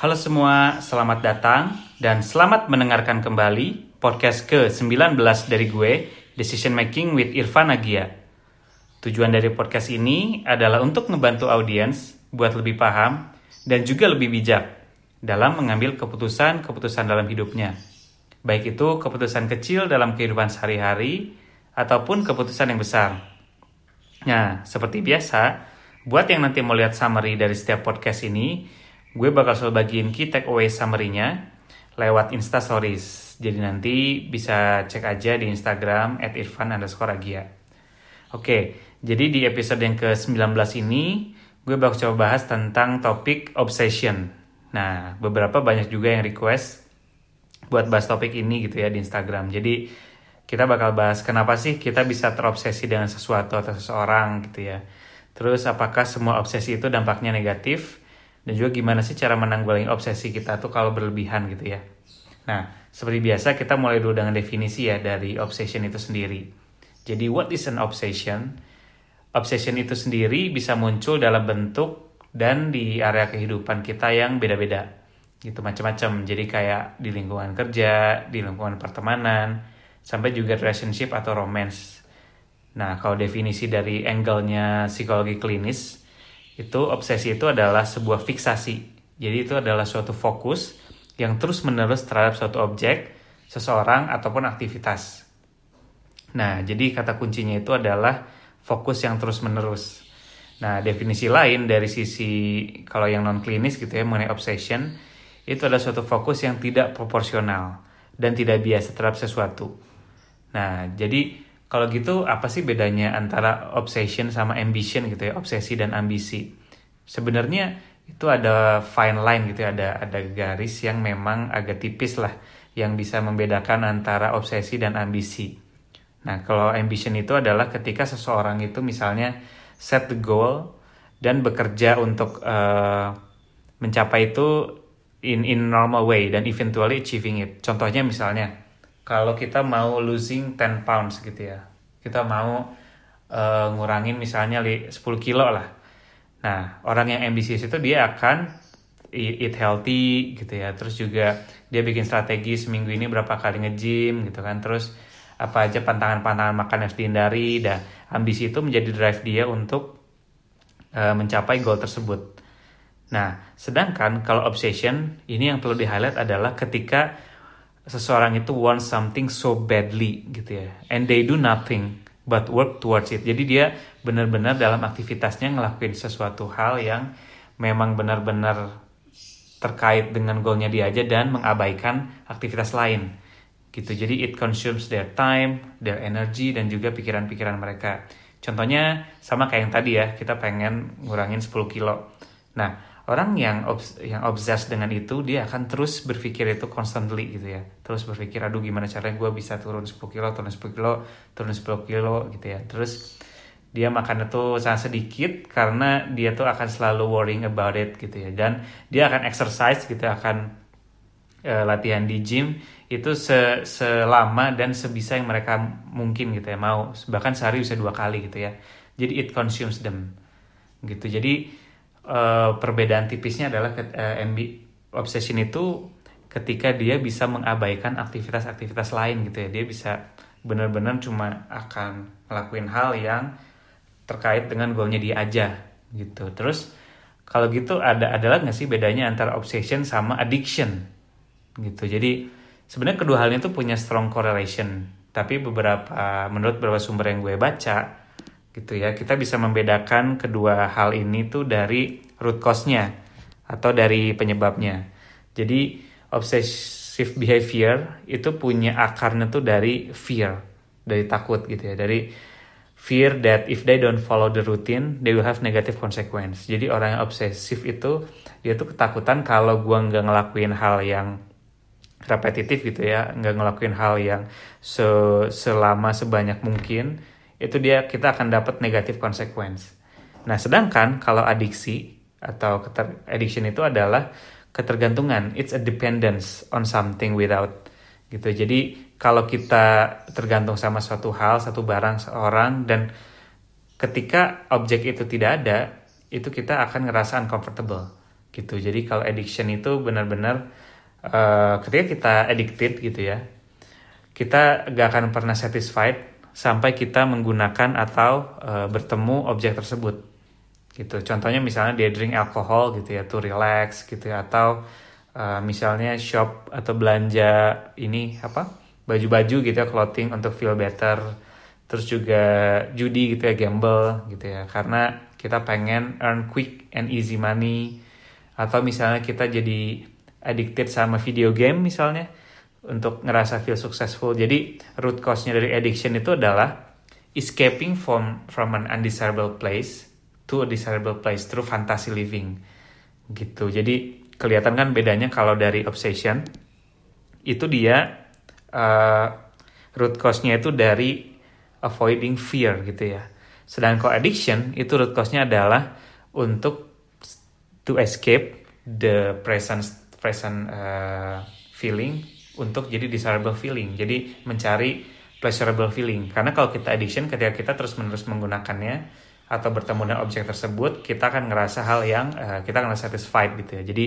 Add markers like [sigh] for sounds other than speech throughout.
Halo semua, selamat datang dan selamat mendengarkan kembali podcast ke-19 dari gue, Decision Making with Irfan Agia. Tujuan dari podcast ini adalah untuk membantu audiens buat lebih paham dan juga lebih bijak dalam mengambil keputusan-keputusan dalam hidupnya. Baik itu keputusan kecil dalam kehidupan sehari-hari ataupun keputusan yang besar. Nah, seperti biasa, buat yang nanti mau lihat summary dari setiap podcast ini, gue bakal selalu bagiin key takeaway summary-nya lewat Insta Stories. Jadi nanti bisa cek aja di Instagram at irfan underscore agia. Oke, jadi di episode yang ke-19 ini, gue bakal coba bahas tentang topik obsession. Nah, beberapa banyak juga yang request buat bahas topik ini gitu ya di Instagram. Jadi, kita bakal bahas kenapa sih kita bisa terobsesi dengan sesuatu atau seseorang gitu ya. Terus, apakah semua obsesi itu dampaknya negatif? Dan juga gimana sih cara menanggulangi obsesi kita tuh kalau berlebihan gitu ya. Nah, seperti biasa kita mulai dulu dengan definisi ya dari obsession itu sendiri. Jadi what is an obsession? Obsession itu sendiri bisa muncul dalam bentuk dan di area kehidupan kita yang beda-beda. Gitu macam-macam. Jadi kayak di lingkungan kerja, di lingkungan pertemanan, sampai juga relationship atau romance. Nah, kalau definisi dari angle-nya psikologi klinis, itu obsesi itu adalah sebuah fiksasi. Jadi itu adalah suatu fokus yang terus-menerus terhadap suatu objek, seseorang ataupun aktivitas. Nah, jadi kata kuncinya itu adalah fokus yang terus-menerus. Nah, definisi lain dari sisi kalau yang non klinis gitu ya mengenai obsession itu adalah suatu fokus yang tidak proporsional dan tidak biasa terhadap sesuatu. Nah, jadi kalau gitu apa sih bedanya antara obsession sama ambition gitu ya, obsesi dan ambisi? Sebenarnya itu ada fine line gitu ya, ada ada garis yang memang agak tipis lah yang bisa membedakan antara obsesi dan ambisi. Nah, kalau ambition itu adalah ketika seseorang itu misalnya set the goal dan bekerja untuk uh, mencapai itu in in normal way dan eventually achieving it. Contohnya misalnya kalau kita mau losing 10 pounds gitu ya. Kita mau uh, ngurangin misalnya 10 kilo lah. Nah orang yang ambisius itu dia akan eat healthy gitu ya. Terus juga dia bikin strategi seminggu ini berapa kali nge-gym gitu kan. Terus apa aja pantangan-pantangan makan yang dihindari. Dan ambisi itu menjadi drive dia untuk uh, mencapai goal tersebut. Nah sedangkan kalau obsession ini yang perlu di highlight adalah ketika seseorang itu want something so badly gitu ya. And they do nothing but work towards it. Jadi dia benar-benar dalam aktivitasnya ngelakuin sesuatu hal yang memang benar-benar terkait dengan goalnya dia aja dan mengabaikan aktivitas lain. Gitu. Jadi it consumes their time their energy dan juga pikiran-pikiran mereka. Contohnya sama kayak yang tadi ya kita pengen ngurangin 10 kilo. Nah orang yang obs yang obses dengan itu dia akan terus berpikir itu constantly gitu ya. Terus berpikir aduh gimana caranya gue bisa turun 10 kilo turun 10 kilo turun 10 kilo gitu ya. Terus dia makan itu sangat sedikit karena dia tuh akan selalu worrying about it gitu ya. Dan dia akan exercise gitu akan uh, latihan di gym itu se selama dan sebisa yang mereka mungkin gitu ya. Mau bahkan sehari bisa dua kali gitu ya. Jadi it consumes them gitu. Jadi uh, perbedaan tipisnya adalah uh, eh, MB obsession itu ketika dia bisa mengabaikan aktivitas-aktivitas lain gitu ya. Dia bisa benar-benar cuma akan ngelakuin hal yang terkait dengan goalnya dia aja gitu. Terus kalau gitu ada adalah nggak sih bedanya antara obsession sama addiction gitu? Jadi sebenarnya kedua hal ini tuh punya strong correlation. Tapi beberapa menurut beberapa sumber yang gue baca gitu ya. Kita bisa membedakan kedua hal ini tuh dari root cause-nya atau dari penyebabnya. Jadi obsessive behavior itu punya akarnya tuh dari fear dari takut gitu ya. Dari fear that if they don't follow the routine they will have negative consequence. Jadi orang yang obsesif itu dia tuh ketakutan kalau gua nggak ngelakuin hal yang repetitif gitu ya nggak ngelakuin hal yang se selama sebanyak mungkin itu dia kita akan dapat negatif consequence. Nah, sedangkan kalau adiksi atau keter, addiction itu adalah ketergantungan, it's a dependence on something without gitu. Jadi kalau kita tergantung sama suatu hal, satu barang, seorang dan ketika objek itu tidak ada, itu kita akan ngerasa uncomfortable gitu jadi kalau addiction itu benar-benar uh, ketika kita addicted gitu ya kita gak akan pernah satisfied sampai kita menggunakan atau uh, bertemu objek tersebut. Gitu. Contohnya misalnya dia drink alkohol gitu ya to relax gitu ya atau uh, misalnya shop atau belanja ini apa baju-baju gitu ya clothing untuk feel better. Terus juga judi gitu ya gamble gitu ya. Karena kita pengen earn quick and easy money. Atau misalnya kita jadi addicted sama video game misalnya untuk ngerasa feel successful. Jadi root cause-nya dari addiction itu adalah escaping from from an undesirable place to a desirable place through fantasy living. Gitu. Jadi kelihatan kan bedanya kalau dari obsession itu dia uh, root cause-nya itu dari avoiding fear gitu ya. Sedangkan kalau addiction itu root cause-nya adalah untuk to escape the present present uh, feeling untuk jadi desirable feeling. Jadi mencari pleasurable feeling. Karena kalau kita addiction ketika kita terus-menerus menggunakannya atau bertemu dengan objek tersebut, kita akan ngerasa hal yang uh, kita akan satisfied gitu ya. Jadi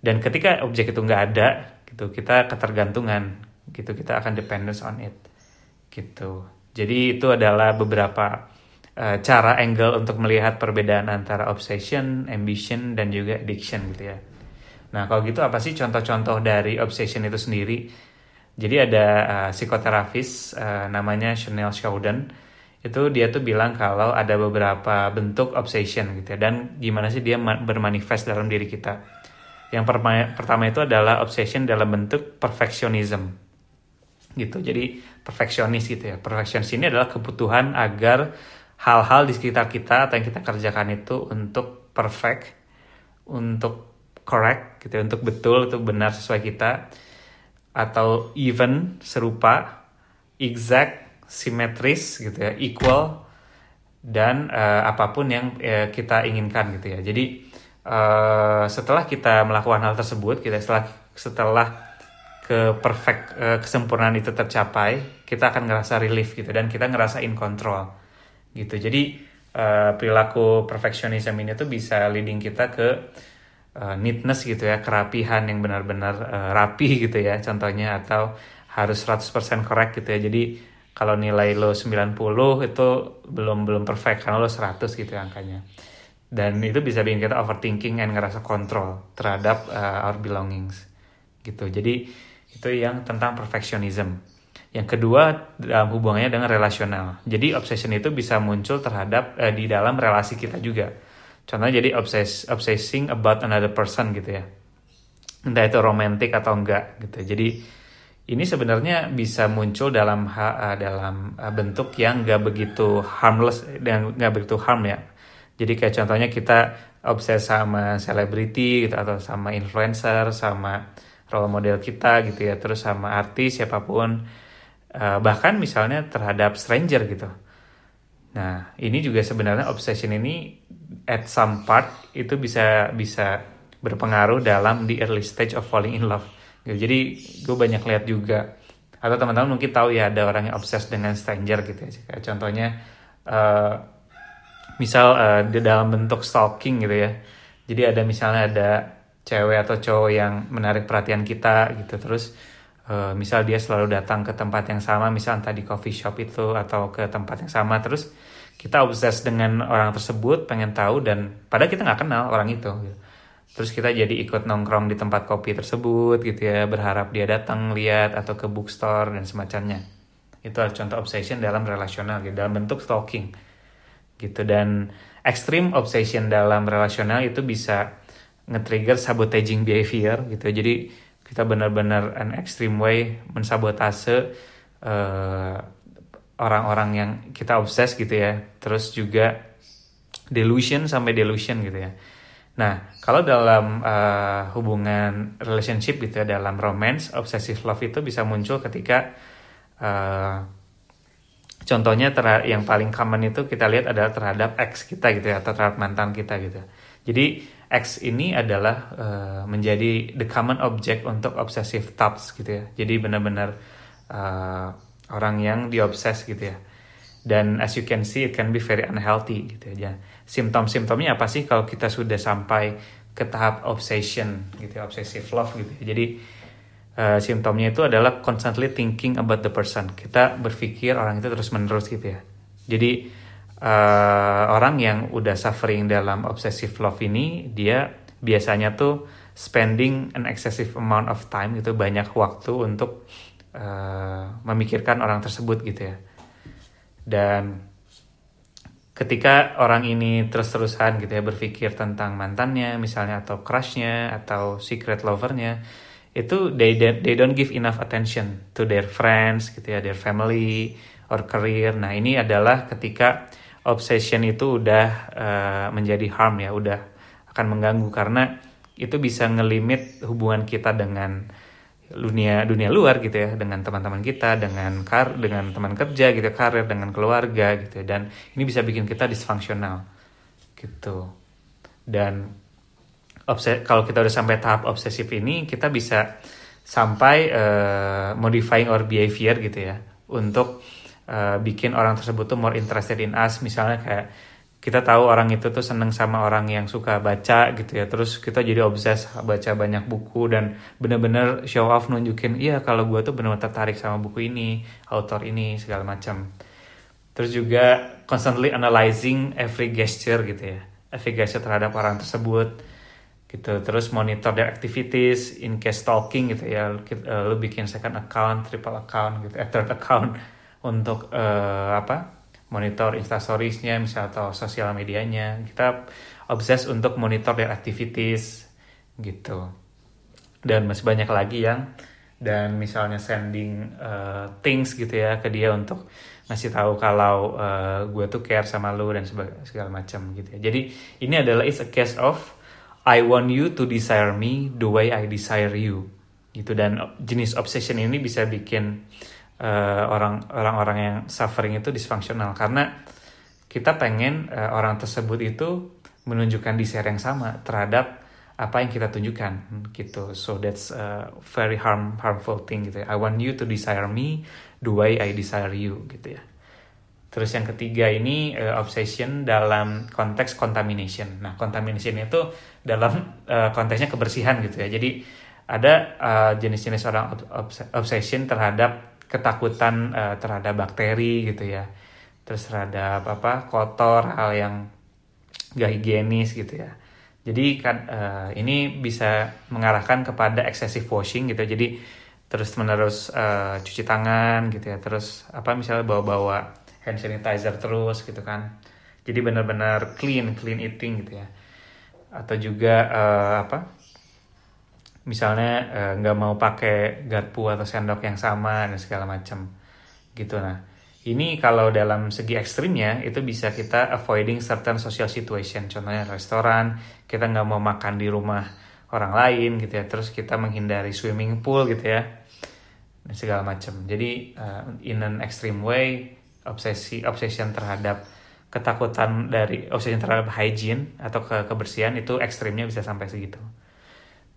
dan ketika objek itu nggak ada, gitu kita ketergantungan, gitu kita akan dependence on it, gitu. Jadi itu adalah beberapa uh, cara angle untuk melihat perbedaan antara obsession, ambition, dan juga addiction gitu ya. Nah kalau gitu apa sih contoh-contoh dari obsession itu sendiri? Jadi ada uh, psikoterapis uh, namanya Chanel Showden itu dia tuh bilang kalau ada beberapa bentuk obsession gitu ya dan gimana sih dia bermanifest dalam diri kita. Yang pertama, itu adalah obsession dalam bentuk perfectionism gitu. Jadi perfeksionis gitu ya. Perfeksionis ini adalah kebutuhan agar hal-hal di sekitar kita atau yang kita kerjakan itu untuk perfect, untuk correct gitu ya, untuk betul, untuk benar sesuai kita atau even serupa, exact, simetris gitu ya, equal dan uh, apa pun yang uh, kita inginkan gitu ya. Jadi uh, setelah kita melakukan hal tersebut, kita setelah setelah ke perfect uh, kesempurnaan itu tercapai, kita akan ngerasa relief gitu dan kita ngerasa in control gitu jadi uh, perilaku perfectionism ini tuh bisa leading kita ke uh, neatness gitu ya kerapihan yang benar-benar uh, rapi gitu ya contohnya atau harus 100% correct gitu ya jadi kalau nilai lo 90 itu belum belum perfect karena lo 100 gitu ya angkanya dan itu bisa bikin kita overthinking and ngerasa kontrol terhadap uh, our belongings gitu jadi itu yang tentang perfectionism yang kedua dalam hubungannya dengan relasional. Jadi obsession itu bisa muncul terhadap eh, di dalam relasi kita juga. Contohnya jadi obses obsessing about another person gitu ya. Entah itu romantis atau enggak gitu. Jadi ini sebenarnya bisa muncul dalam eh, dalam eh, bentuk yang enggak begitu harmless dan enggak begitu harm ya. Jadi kayak contohnya kita obses sama selebriti gitu atau sama influencer, sama role model kita gitu ya, terus sama artis siapa pun uh, bahkan misalnya terhadap stranger gitu. Nah, ini juga sebenarnya obsession ini at some part itu bisa bisa berpengaruh dalam the early stage of falling in love. Gitu. Jadi gue banyak lihat juga atau teman-teman mungkin tahu ya ada orang yang obses dengan stranger gitu ya. Contohnya uh, misal uh, di dalam bentuk stalking gitu ya. Jadi ada misalnya ada cewek atau cowok yang menarik perhatian kita gitu terus uh, misal dia selalu datang ke tempat yang sama misal entah di coffee shop itu atau ke tempat yang sama terus kita obses dengan orang tersebut pengen tahu dan padahal kita nggak kenal orang itu gitu. terus kita jadi ikut nongkrong di tempat kopi tersebut gitu ya berharap dia datang lihat atau ke bookstore dan semacamnya. Itu adalah contoh obsession dalam relasional gitu dalam bentuk stalking gitu. Dan extreme obsession dalam relasional itu bisa nge-trigger sabotaging behavior gitu. Jadi kita benar-benar an extreme way mensabotase uh, orang-orang yang kita obses gitu ya. Terus juga delusion sampai delusion gitu ya. Nah kalau dalam uh, hubungan relationship gitu ya dalam romance obsessive love itu bisa muncul ketika uh, contohnya yang paling common itu kita lihat adalah terhadap ex kita gitu ya atau terhadap mantan kita gitu. Jadi X ini adalah uh, menjadi the common object untuk obsessive thoughts gitu ya. Jadi benar-benar uh, orang yang diobses gitu ya. Dan as you can see it can be very unhealthy gitu ya. Simptom-simptomnya apa sih kalau kita sudah sampai ke tahap obsession gitu ya, obsessive love gitu ya. Jadi uh, simptomnya itu adalah constantly thinking about the person. Kita berpikir orang itu terus menerus gitu ya. Jadi uh, orang yang udah suffering dalam obsessive love ini dia biasanya tuh spending an excessive amount of time gitu banyak waktu untuk uh, memikirkan orang tersebut gitu ya. Dan ketika orang ini terus-terusan gitu ya berpikir tentang mantannya misalnya atau crushnya atau secret lovernya itu they they don't give enough attention to their friends gitu ya their family or career nah ini adalah ketika obsession itu udah uh, menjadi harm ya udah akan mengganggu karena itu bisa ngelimit hubungan kita dengan dunia dunia luar gitu ya dengan teman-teman kita dengan kar dengan teman kerja gitu karir dengan keluarga gitu ya. dan ini bisa bikin kita disfungsional gitu dan obses kalau kita udah sampai tahap obsesif ini kita bisa sampai uh, modifying our behavior gitu ya untuk uh, bikin orang tersebut tuh more interested in us. Misalnya kayak kita tahu orang itu tuh seneng sama orang yang suka baca gitu ya. Terus kita jadi obses baca banyak buku dan bener-bener show off nunjukin iya kalau gue tuh bener-bener tertarik sama buku ini author ini segala macam. Terus juga constantly analyzing every gesture gitu ya. Every gesture terhadap orang tersebut gitu. Terus monitor their activities in case stalking gitu ya. Lu bikin second account triple account gitu eh, third account untuk uh, apa monitor instastoriesnya misal atau sosial medianya. Kita obses untuk monitor their activities gitu. Dan masih banyak lagi yang dan misalnya sending uh, things gitu ya ke dia untuk ngasih tahu kalau uh, gue tuh care sama lu dan segala macam gitu ya. Jadi ini adalah is a case of I want you to desire me the way I desire you. Gitu dan jenis obsession ini bisa bikin orang orang-orang yang suffering itu disfungsional karena kita pengen uh, orang tersebut itu menunjukkan desire yang sama terhadap apa yang kita tunjukkan gitu. So that's a very harm harmful thing gitu ya. I want you to desire me the way I desire you gitu ya. Terus yang ketiga ini uh, obsession dalam konteks contamination. Nah contamination itu dalam uh, konteksnya kebersihan gitu ya. Jadi ada uh, jenis-jenis orang obsession terhadap ketakutan uh, terhadap bakteri gitu ya. Terus terhadap apa kotor hal yang gak higienis gitu ya. Jadi kan uh, ini bisa mengarahkan kepada excessive washing gitu jadi terus menerus uh, cuci tangan gitu ya. Terus apa misalnya bawa-bawa hand sanitizer terus gitu kan. Jadi benar-benar clean clean eating gitu ya. Atau juga uh, apa misalnya eh, nggak mau pakai garpu atau sendok yang sama dan segala macam. Gitu nah. Ini kalau dalam segi ekstrimnya itu bisa kita avoiding certain social situation. Contohnya restoran kita nggak mau makan di rumah orang lain gitu ya. Terus kita menghindari swimming pool gitu ya. Dan segala macam. Jadi uh, in an extreme way obsesi obsession terhadap ketakutan dari obsession terhadap hygiene atau ke kebersihan itu ekstrimnya bisa sampai segitu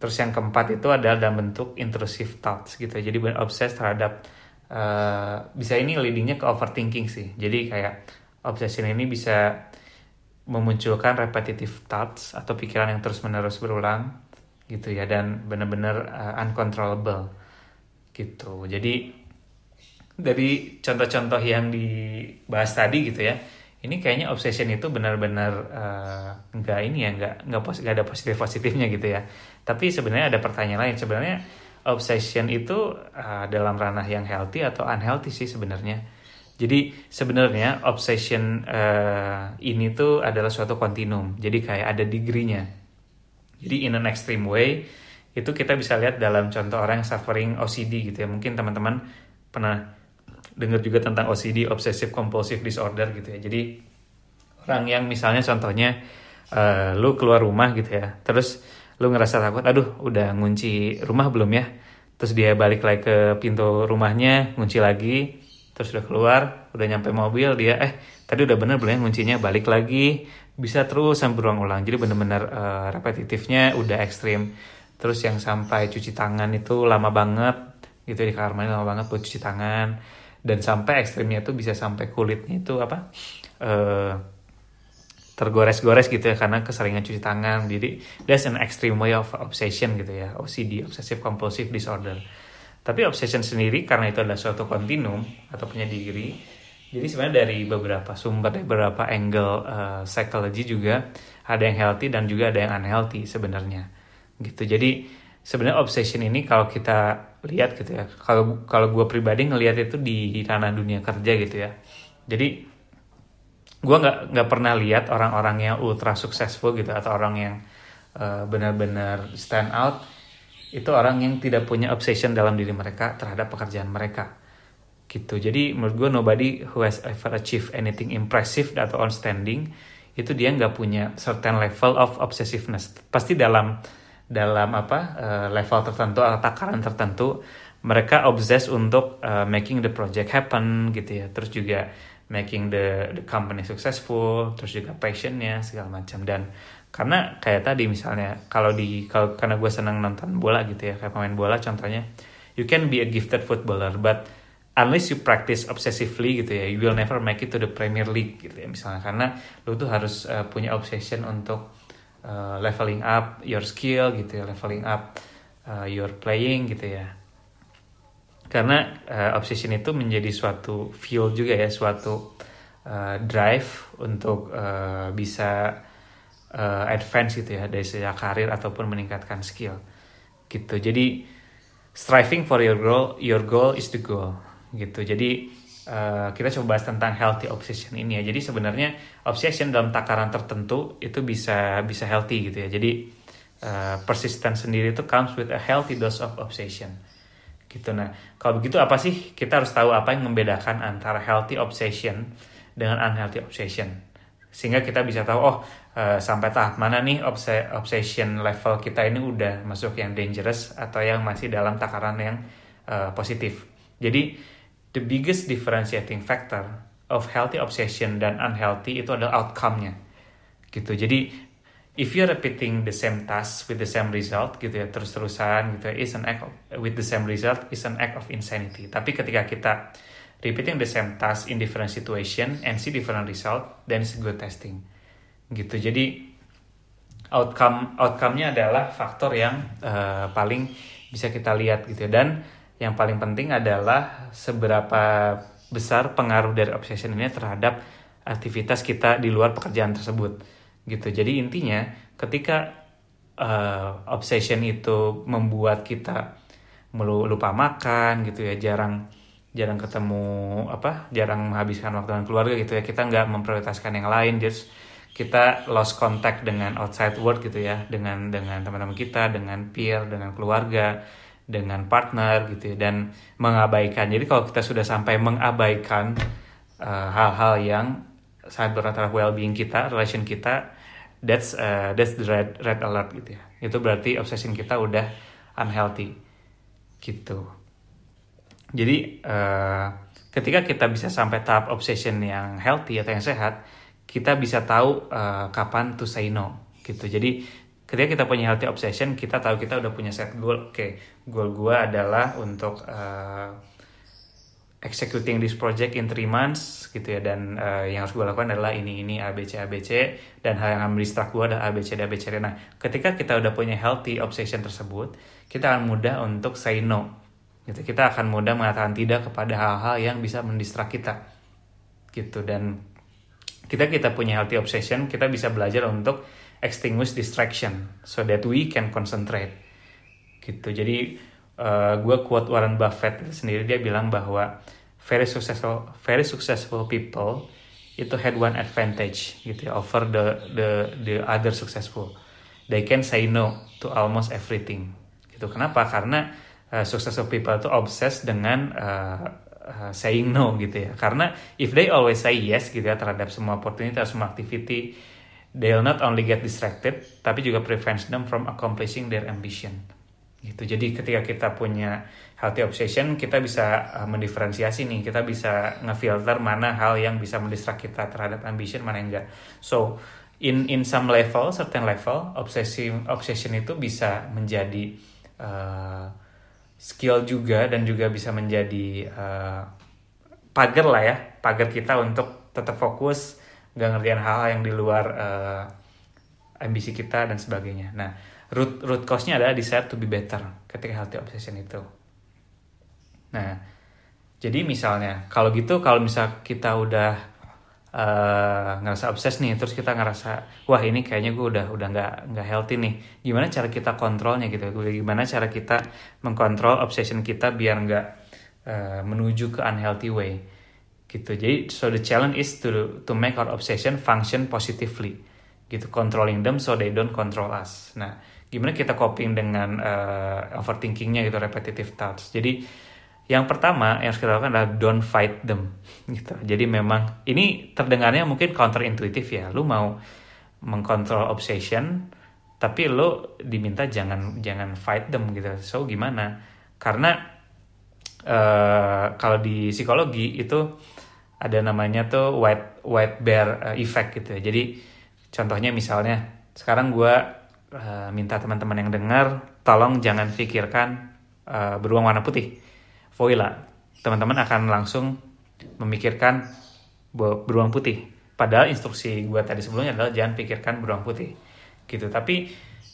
Terus yang keempat itu adalah dalam bentuk intrusive thoughts gitu. Jadi obses terhadap uh, bisa ini leadingnya ke overthinking sih. Jadi kayak obsession ini bisa memunculkan repetitive thoughts atau pikiran yang terus menerus berulang gitu ya dan benar-benar uh, uncontrollable gitu. Jadi dari contoh-contoh yang dibahas tadi gitu ya ini kayaknya obsession itu benar-benar uh, nggak ini ya nggak nggak pos nggak ada positif positifnya gitu ya tapi sebenarnya ada pertanyaan lain. Sebenarnya obsession itu uh, dalam ranah yang healthy atau unhealthy sih sebenarnya? Jadi sebenarnya obsession uh, ini tuh adalah suatu kontinum jadi kayak ada degree-nya. Jadi in an extreme way itu kita bisa lihat dalam contoh orang yang suffering OCD gitu ya. Mungkin teman-teman pernah dengar juga tentang OCD obsessive compulsive disorder gitu ya. Jadi orang yang misalnya contohnya uh, lu keluar rumah gitu ya. Terus lu ngerasa takut? Aduh udah ngunci rumah belum ya? Terus dia balik lagi ke pintu rumahnya ngunci lagi terus udah keluar udah nyampe mobil dia eh tadi udah bener belum ya nguncinya? Balik lagi. Bisa terus sampai berulang-ulang jadi bener-bener uh, repetitifnya udah ekstrim. Terus yang sampai cuci tangan itu lama banget gitu di kamar mandi lama banget buat cuci tangan. Dan sampai ekstrimnya itu bisa sampai kulitnya itu apa uh, tergores-gores gitu ya karena keseringan cuci tangan. Jadi that's an extreme way of obsession gitu ya. OCD obsessive compulsive disorder. Tapi obsession sendiri karena itu adalah suatu kontinum atau punya diri. Jadi sebenarnya dari beberapa sumber dari beberapa angle uh, psychology juga ada yang healthy dan juga ada yang unhealthy sebenarnya. Gitu. Jadi sebenarnya obsession ini kalau kita lihat gitu ya kalau kalau gue pribadi ngelihat itu di ranah dunia kerja gitu ya. Jadi gue nggak nggak pernah lihat orang-orang yang ultra successful gitu atau orang yang uh, benar-benar stand out. Itu orang yang tidak punya obsession dalam diri mereka terhadap pekerjaan mereka. Gitu. Jadi menurut gue nobody who has ever achieved anything impressive atau outstanding itu dia nggak punya certain level of obsessiveness. Pasti dalam dalam apa uh, level tertentu atau takaran tertentu mereka obses untuk uh, making the project happen gitu ya. Terus juga making the the company successful terus juga passionnya segala macam. Dan karena kayak tadi misalnya kalau di kalau karena gue senang nonton bola gitu ya kayak pemain bola contohnya you can be a gifted footballer but unless you practice obsessively gitu ya you will never make it to the Premier League gitu ya misalnya. Karena lu tuh harus uh, punya obsession untuk uh, leveling up your skill gitu ya leveling up uh, your playing gitu ya karena uh, obsession itu menjadi suatu fuel juga ya suatu uh, drive untuk uh, bisa uh, advance gitu ya dari sejak karir ataupun meningkatkan skill. Gitu. Jadi striving for your goal your goal is the goal. Gitu. Jadi uh, kita coba bahas tentang healthy obsession ini ya. Jadi sebenarnya obsession dalam takaran tertentu itu bisa bisa healthy gitu ya. Jadi uh, persistence sendiri itu comes with a healthy dose of obsession gitu. Nah kalau begitu apa sih kita harus tahu apa yang membedakan antara healthy obsession dengan unhealthy obsession? Sehingga kita bisa tahu oh uh, sampai tahap mana nih obsession level kita ini udah masuk yang dangerous atau yang masih dalam takaran yang uh, positif. Jadi the biggest differentiating factor of healthy obsession dan unhealthy itu adalah outcome-nya. Gitu. Jadi if you're repeating the same task with the same result gitu ya terus-terusan gitu ya, is an act of, with the same result is an act of insanity. Tapi ketika kita repeating the same task in different situation and see different result, then it's good testing. Gitu. Jadi outcome outcome-nya adalah faktor yang uh, paling bisa kita lihat gitu ya. Dan yang paling penting adalah seberapa besar pengaruh dari obsession ini terhadap aktivitas kita di luar pekerjaan tersebut gitu. Jadi intinya ketika uh, obsession itu membuat kita lupa makan gitu ya jarang jarang ketemu apa jarang menghabiskan waktu dengan keluarga gitu ya kita nggak memprioritaskan yang lain just kita lost contact dengan outside world gitu ya dengan dengan teman-teman kita dengan peer dengan keluarga dengan partner gitu ya dan mengabaikan. Jadi kalau kita sudah sampai mengabaikan eh, hal-hal uh, yang berat terhadap well-being kita, relation kita, that's uh, that's the red red alert gitu ya. Itu berarti obsession kita udah unhealthy gitu. Jadi uh, ketika kita bisa sampai tahap obsession yang healthy atau yang sehat, kita bisa tahu uh, kapan to say no gitu. Jadi ketika kita punya healthy obsession, kita tahu kita udah punya set goal. Oke, okay, goal gue adalah untuk uh, executing this project in three months gitu ya. Dan uh, yang harus gue lakukan adalah ini ini ABC ABC dan hal yang mendistract gue adalah ABC dan ABC nah ketika kita udah punya healthy obsession tersebut kita akan mudah untuk say no. Gitu kita akan mudah mengatakan tidak kepada hal-hal yang bisa mendistract kita. Gitu dan kita kita punya healthy obsession kita bisa belajar untuk extinguish distraction so that we can concentrate. Gitu jadi uh, gue quote Warren Buffett sendiri dia bilang bahwa very successful very successful people itu had one advantage gitu ya over the the the other successful. They can say no to almost everything gitu. Kenapa? Karena uh, successful people itu obsessed dengan uh, uh, saying no gitu ya. Karena if they always say yes gitu ya terhadap semua opportunity semua activity they'll not only get distracted tapi juga prevents them from accomplishing their ambition gitu. Jadi ketika kita punya healthy obsession kita bisa uh, mendiferensiasi nih. Kita bisa ngefilter mana hal yang bisa mendistract kita terhadap ambition mana enggak. So in in some level certain level obsession obsession itu bisa menjadi uh, skill juga dan juga bisa menjadi uh, pagar lah ya. Pagar kita untuk tetap fokus nggak ngerjain hal-hal yang di luar uh, ambisi kita dan sebagainya. Nah, root root cause-nya adalah desire to be better ketika healthy obsession itu. Nah, jadi misalnya kalau gitu kalau misal kita udah uh, ngerasa obses nih, terus kita ngerasa wah ini kayaknya gue udah udah nggak nggak healthy nih. Gimana cara kita kontrolnya gitu? Gimana cara kita mengkontrol obsession kita biar nggak uh, menuju ke unhealthy way? gitu jadi so the challenge is to to make our obsession function positively gitu controlling them so they don't control us nah gimana kita coping dengan uh, overthinkingnya gitu repetitive thoughts. Jadi yang pertama yang harus kita lakukan adalah don't fight them gitu. Jadi memang ini terdengarnya mungkin counterintuitif ya. Lu mau mengkontrol obsession tapi lo diminta jangan jangan fight them gitu. So gimana? Karena uh, kalau di psikologi itu ada namanya tuh white white bear uh, effect gitu ya. Jadi contohnya misalnya sekarang gue uh, minta teman-teman yang dengar tolong jangan pikirkan uh, beruang warna putih. Voila, teman-teman akan langsung memikirkan beruang putih. Padahal instruksi gue tadi sebelumnya adalah jangan pikirkan beruang putih, gitu. Tapi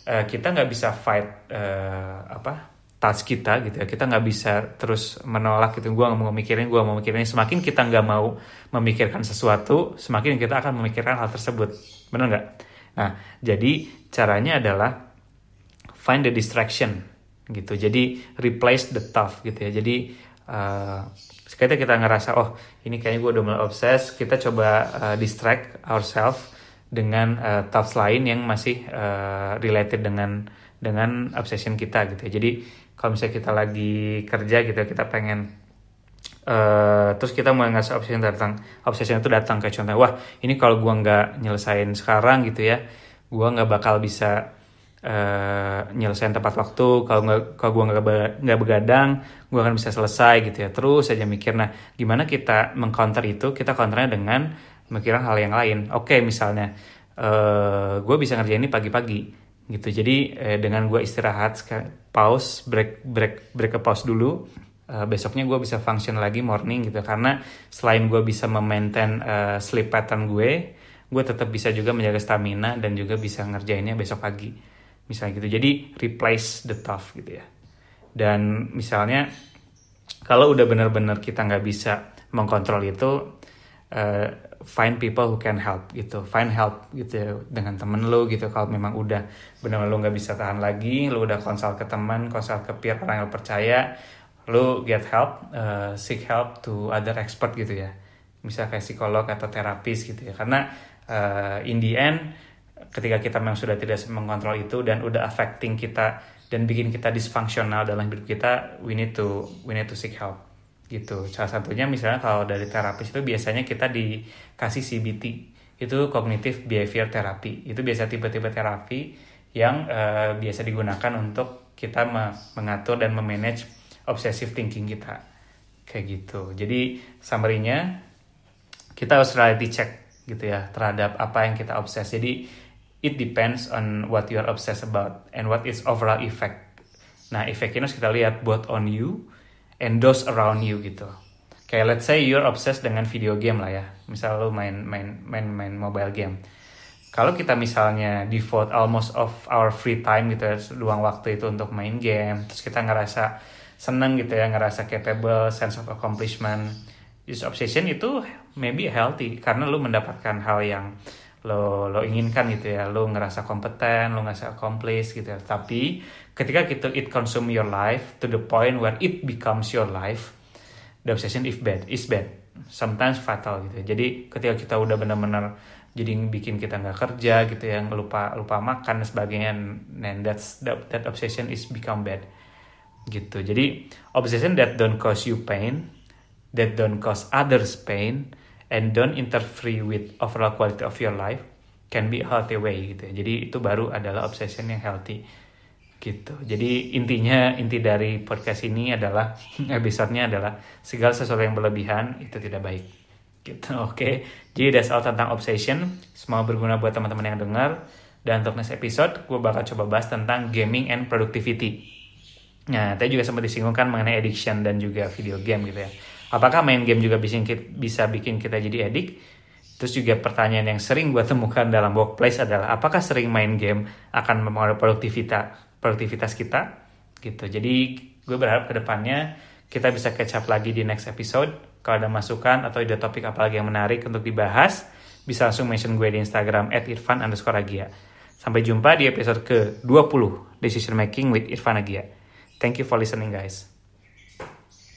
uh, kita nggak bisa fight uh, apa touch kita gitu ya. Kita nggak bisa terus menolak gitu. Gue nggak mau mikirin gue mau mikirin. Semakin kita nggak mau memikirkan sesuatu semakin kita akan memikirkan hal tersebut. Benar nggak nah jadi caranya adalah find the distraction gitu jadi replace the tough gitu ya jadi uh, sekali kita ngerasa oh ini kayaknya gue udah mulai obses kita coba uh, distract ourselves dengan uh, thoughts lain yang masih uh, related dengan dengan obsession kita gitu ya. Jadi kalau misalnya kita lagi kerja gitu kita pengen uh, terus kita mau ngasih obsession datang. Obsession itu datang kayak contohnya wah ini kalau gua nggak nyelesain sekarang gitu ya gua nggak bakal bisa uh, nyelesain tepat waktu. Kalau nggak kalau gua nggak nggak begadang gua akan bisa selesai gitu ya. Terus saja mikir nah gimana kita mengcounter itu? Kita counternya dengan mikirin hal yang lain. Oke okay, misalnya uh, gue bisa ngerjain ini pagi-pagi gitu. Jadi eh, dengan gue istirahat pause break break break ke pause dulu uh, besoknya gue bisa function lagi morning gitu. Karena selain gue bisa memaintain uh, sleep pattern gue gue tetap bisa juga menjaga stamina dan juga bisa ngerjainnya besok pagi. Misalnya gitu. Jadi replace the tough gitu ya. Dan misalnya kalau udah benar-benar kita nggak bisa mengkontrol itu uh, find people who can help gitu. Find help gitu ya, dengan temen lo gitu. Kalau memang udah benar lo nggak bisa tahan lagi lo udah konsul ke teman konsul ke peer orang yang percaya lo get help uh, seek help to other expert gitu ya misal kayak psikolog atau terapis gitu ya karena uh, in the end ketika kita memang sudah tidak mengontrol itu dan udah affecting kita dan bikin kita dysfunctional dalam hidup kita we need to we need to seek help gitu. Salah satunya misalnya kalau dari terapis itu biasanya kita dikasih CBT, itu cognitive behavior therapy. Itu biasa tipe-tipe terapi yang uh, biasa digunakan untuk kita mengatur dan memanage obsessive thinking kita. Kayak gitu. Jadi summary-nya kita harus reality check gitu ya terhadap apa yang kita obses. Jadi it depends on what you are obsessed about and what is overall effect. Nah, efeknya harus kita lihat both on you and those around you gitu. Kayak let's say you're obsessed dengan video game lah ya. Misal lu main main main main mobile game. Kalau kita misalnya default almost of our free time gitu ya, luang waktu itu untuk main game, terus kita ngerasa seneng gitu ya, ngerasa capable, sense of accomplishment. This obsession itu maybe healthy karena lu mendapatkan hal yang lo lo inginkan gitu ya. Lo ngerasa kompeten lo ngerasa accomplish gitu ya. Tapi ketika kita it consume your life to the point where it becomes your life the obsession is bad is bad. Sometimes fatal gitu ya. Jadi ketika kita udah benar-benar jadi bikin kita nggak kerja gitu ya lupa lupa makan dan sebagainya and that's that, that obsession is become bad gitu jadi obsession that don't cause you pain that don't cause others pain and don't interfere with overall quality of your life can be healthy way gitu ya. Jadi itu baru adalah obsession yang healthy gitu. Jadi intinya inti dari podcast ini adalah [laughs] episode-nya adalah segala sesuatu yang berlebihan itu tidak baik. Gitu. [laughs] Oke. Okay? Jadi that's all tentang obsession. Semoga berguna buat teman-teman yang dengar. Dan untuk next episode, gue bakal coba bahas tentang gaming and productivity. Nah, tadi juga sempat disinggungkan mengenai addiction dan juga video game gitu ya. Apakah main game juga bisa, bisa bikin kita jadi edik? Terus juga pertanyaan yang sering gue temukan dalam workplace adalah apakah sering main game akan mempengaruhi produktivitas produktivitas kita gitu. Jadi gue berharap ke depannya kita bisa catch up lagi di next episode. Kalau ada masukan atau ide topik apalagi yang menarik untuk dibahas, bisa langsung mention gue di Instagram at irfan underscore agia. Sampai jumpa di episode ke-20 Decision Making with Irfan Agia. Thank you for listening guys.